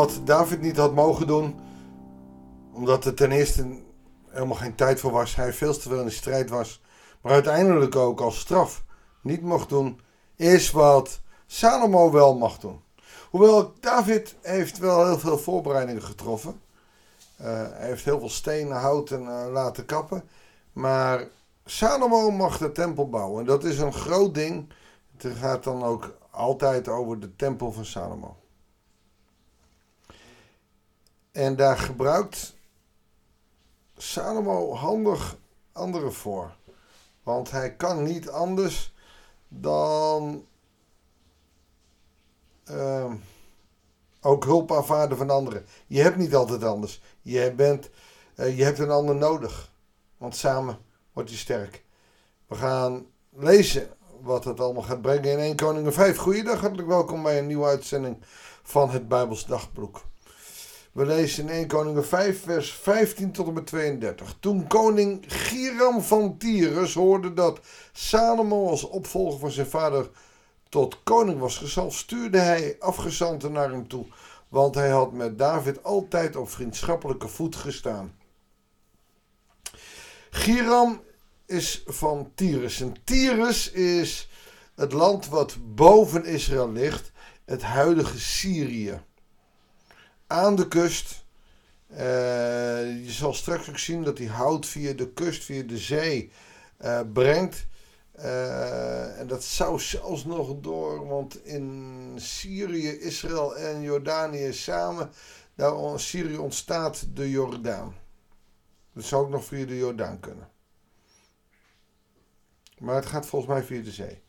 wat David niet had mogen doen, omdat er ten eerste helemaal geen tijd voor was, hij veel te veel in de strijd was, maar uiteindelijk ook als straf niet mocht doen, is wat Salomo wel mag doen. Hoewel David heeft wel heel veel voorbereidingen getroffen. Uh, hij heeft heel veel stenen, houten uh, laten kappen. Maar Salomo mag de tempel bouwen. En dat is een groot ding. Het gaat dan ook altijd over de tempel van Salomo. En daar gebruikt Salomo handig anderen voor. Want hij kan niet anders dan uh, ook hulp aanvaarden van anderen. Je hebt niet altijd anders. Je, bent, uh, je hebt een ander nodig. Want samen wordt je sterk. We gaan lezen wat het allemaal gaat brengen in 1 Koningen 5. Goeiedag, hartelijk welkom bij een nieuwe uitzending van het Bijbels Dagboek. We lezen in 1 Koningen 5, vers 15 tot en met 32. Toen koning Giram van Tyrus hoorde dat Salomo als opvolger van zijn vader tot koning was gezalfd, stuurde hij afgezanten naar hem toe, want hij had met David altijd op vriendschappelijke voet gestaan. Giram is van Tyrus. En Tyrus is het land wat boven Israël ligt, het huidige Syrië. Aan de kust. Uh, je zal straks ook zien dat hij hout via de kust, via de zee uh, brengt. Uh, en dat zou zelfs nog door, want in Syrië, Israël en Jordanië samen, daar Syrië ontstaat de Jordaan. Dat zou ook nog via de Jordaan kunnen. Maar het gaat volgens mij via de zee.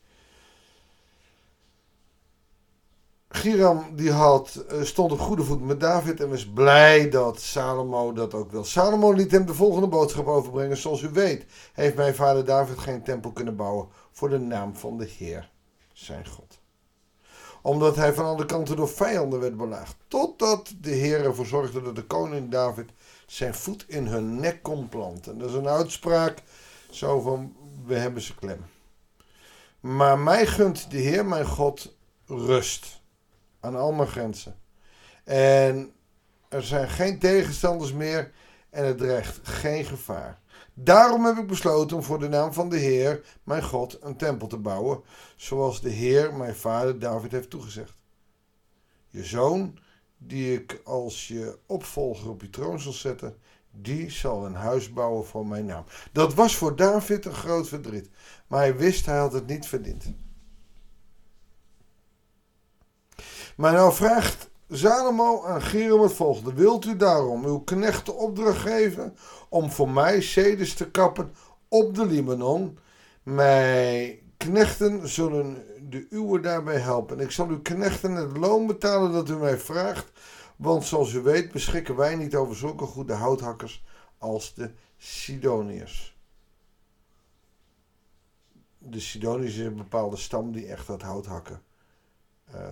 Giram die had, eh, stond op goede voet met David en was blij dat Salomo dat ook wil. Salomo liet hem de volgende boodschap overbrengen. Zoals u weet heeft mijn vader David geen tempel kunnen bouwen voor de naam van de Heer, zijn God. Omdat hij van alle kanten door vijanden werd belaagd. Totdat de Heer ervoor zorgde dat de koning David zijn voet in hun nek kon planten. Dat is een uitspraak zo van, we hebben ze klem. Maar mij gunt de Heer, mijn God, rust aan al mijn grenzen. En er zijn geen tegenstanders meer en er dreigt geen gevaar. Daarom heb ik besloten om voor de naam van de Heer, mijn God, een tempel te bouwen, zoals de Heer, mijn vader David, heeft toegezegd. Je zoon, die ik als je opvolger op je troon zal zetten, die zal een huis bouwen voor mijn naam. Dat was voor David een groot verdriet, maar hij wist hij had het niet verdiend. Maar nou vraagt Salomo aan Giram het volgende. Wilt u daarom uw knecht de opdracht geven om voor mij ceders te kappen op de Libanon? Mijn knechten zullen de uwe daarbij helpen. En ik zal uw knechten het loon betalen dat u mij vraagt. Want zoals u weet beschikken wij niet over zulke goede houthakkers als de Sidoniërs. De Sidoniërs is een bepaalde stam die echt dat hout hakken. Uh,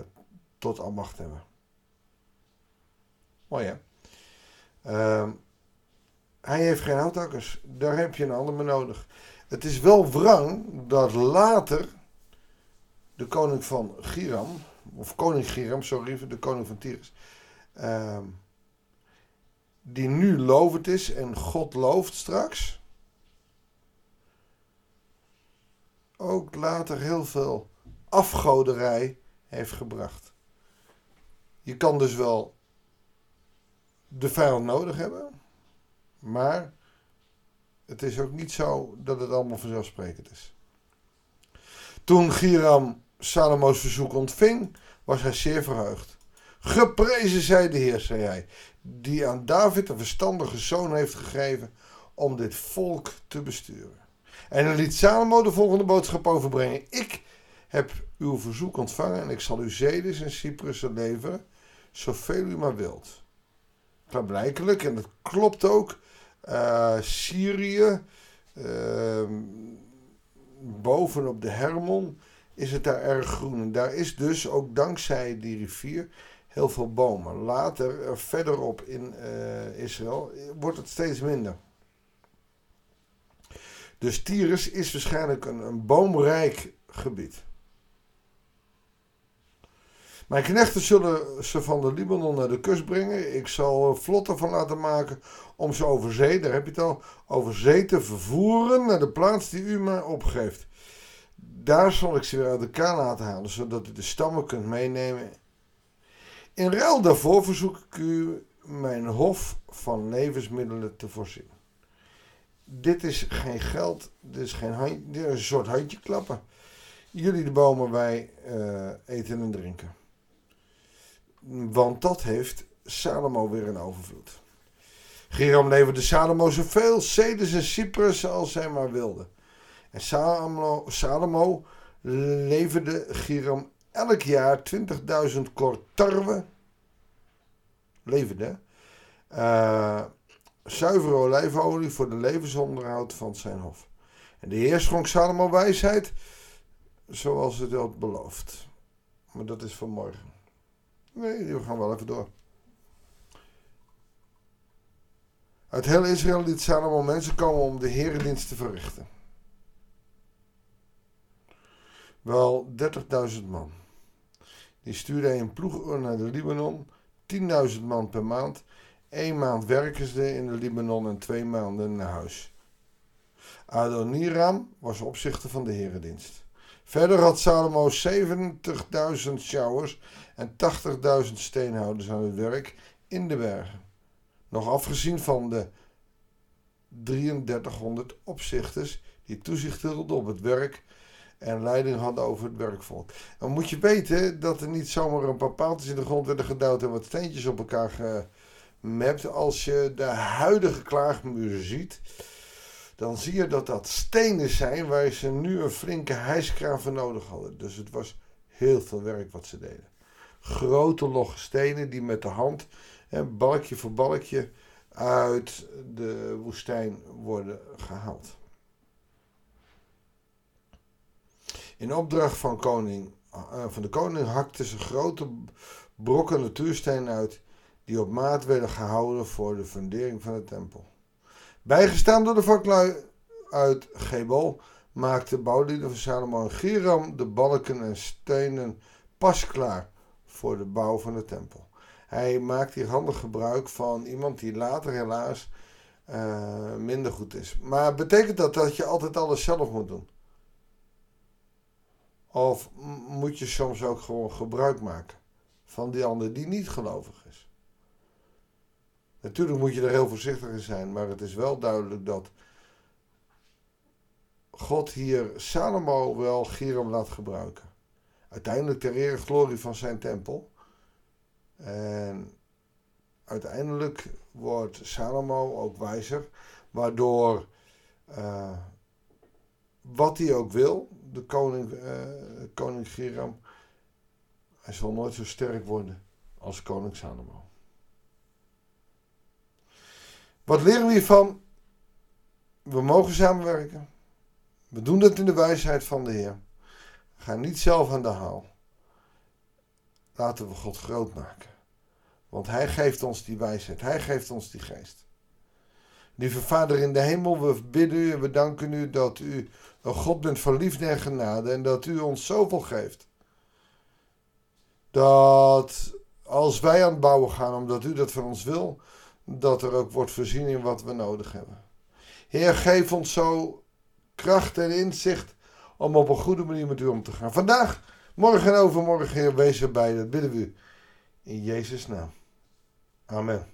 tot ambacht hebben. Mooi hè? Uh, hij heeft geen houtakkers. Daar heb je een ander mee nodig. Het is wel wrang dat later de koning van Giram, of koning Giram, sorry, de koning van Tyrus, uh, die nu lovend is en God looft straks, ook later heel veel afgoderij heeft gebracht. Je kan dus wel de vijand nodig hebben, maar het is ook niet zo dat het allemaal vanzelfsprekend is. Toen Giram Salomo's verzoek ontving, was hij zeer verheugd. Geprezen zij de Heer, zei hij, die aan David een verstandige zoon heeft gegeven om dit volk te besturen. En hij liet Salomo de volgende boodschap overbrengen. Ik heb uw verzoek ontvangen en ik zal u Zedes en Cyprussen leveren, zoveel u maar wilt. Klaarblijkelijk, en dat klopt ook, uh, Syrië, uh, bovenop de Hermon, is het daar erg groen. En daar is dus ook dankzij die rivier heel veel bomen. Later, uh, verderop in uh, Israël, wordt het steeds minder. Dus Tyrus is waarschijnlijk een, een boomrijk gebied. Mijn knechten zullen ze van de Libanon naar de kust brengen. Ik zal vlotten van laten maken om ze over zee, daar heb je het al, over zee te vervoeren naar de plaats die u mij opgeeft. Daar zal ik ze weer uit elkaar laten halen, zodat u de stammen kunt meenemen. In ruil daarvoor verzoek ik u mijn hof van levensmiddelen te voorzien. Dit is geen geld, dit is, geen hand, dit is een soort handje klappen. Jullie de bomen, wij uh, eten en drinken. Want dat heeft Salomo weer in overvloed. Giram leverde Salomo zoveel ceders en cyprus als hij maar wilde. En Salomo, leverde Giram elk jaar 20.000 kort tarwe. Leverde. Uh, zuivere olijfolie voor de levensonderhoud van zijn hof. En de Heer schonk Salomo wijsheid, zoals het had beloofd. Maar dat is voor morgen. Nee, we gaan wel even door. Uit heel Israël liet Salomo mensen komen om de herendienst te verrichten. Wel 30.000 man. Die stuurde hij in ploeg naar de Libanon. 10.000 man per maand. Eén maand werken ze in de Libanon en twee maanden naar huis. Adoniram was opzichter van de herendienst. Verder had Salomo 70.000 showers en 80.000 steenhouders aan het werk in de bergen. Nog afgezien van de 3300 opzichters die toezicht hielden op het werk en leiding hadden over het werkvolk. Dan moet je weten dat er niet zomaar een paar paaltjes in de grond werden gedouwd en wat steentjes op elkaar gemapt. Als je de huidige klaagmuren ziet, dan zie je dat dat stenen zijn waar ze nu een flinke hijskraan voor nodig hadden. Dus het was heel veel werk wat ze deden. Grote logge stenen die met de hand, balkje voor balkje, uit de woestijn worden gehaald. In opdracht van, koning, uh, van de koning hakten ze grote brokken natuursteen uit die op maat werden gehouden voor de fundering van de tempel. Bijgestaan door de vaklui uit Gebel maakte bouwlieden van Salomo en Giram de balken en stenen pas klaar voor de bouw van de tempel. Hij maakt hier handig gebruik van iemand die later helaas uh, minder goed is. Maar betekent dat dat je altijd alles zelf moet doen? Of moet je soms ook gewoon gebruik maken van die ander die niet gelovig is? Natuurlijk moet je er heel voorzichtig in zijn, maar het is wel duidelijk dat God hier Salomo wel Giram laat gebruiken. Uiteindelijk ter ere glorie van zijn tempel. En uiteindelijk wordt Salomo ook wijzer, waardoor uh, wat hij ook wil, de koning, uh, koning Giram, hij zal nooit zo sterk worden als koning Salomo. Wat leren we hiervan? We mogen samenwerken. We doen dat in de wijsheid van de Heer. Ga niet zelf aan de haal. Laten we God groot maken. Want Hij geeft ons die wijsheid. Hij geeft ons die geest. Lieve Vader in de hemel, we bidden u en we danken u dat u een God bent van liefde en genade en dat u ons zoveel geeft. Dat als wij aan het bouwen gaan, omdat u dat van ons wil, dat er ook wordt voorzien in wat we nodig hebben. Heer, geef ons zo kracht en inzicht om op een goede manier met u om te gaan. Vandaag, morgen en overmorgen, Heer, wees erbij. Dat bidden we u. In Jezus' naam. Amen.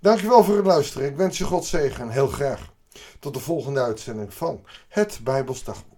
Dankjewel voor het luisteren. Ik wens je God zegen en heel graag tot de volgende uitzending van het Bijbelsdagboek.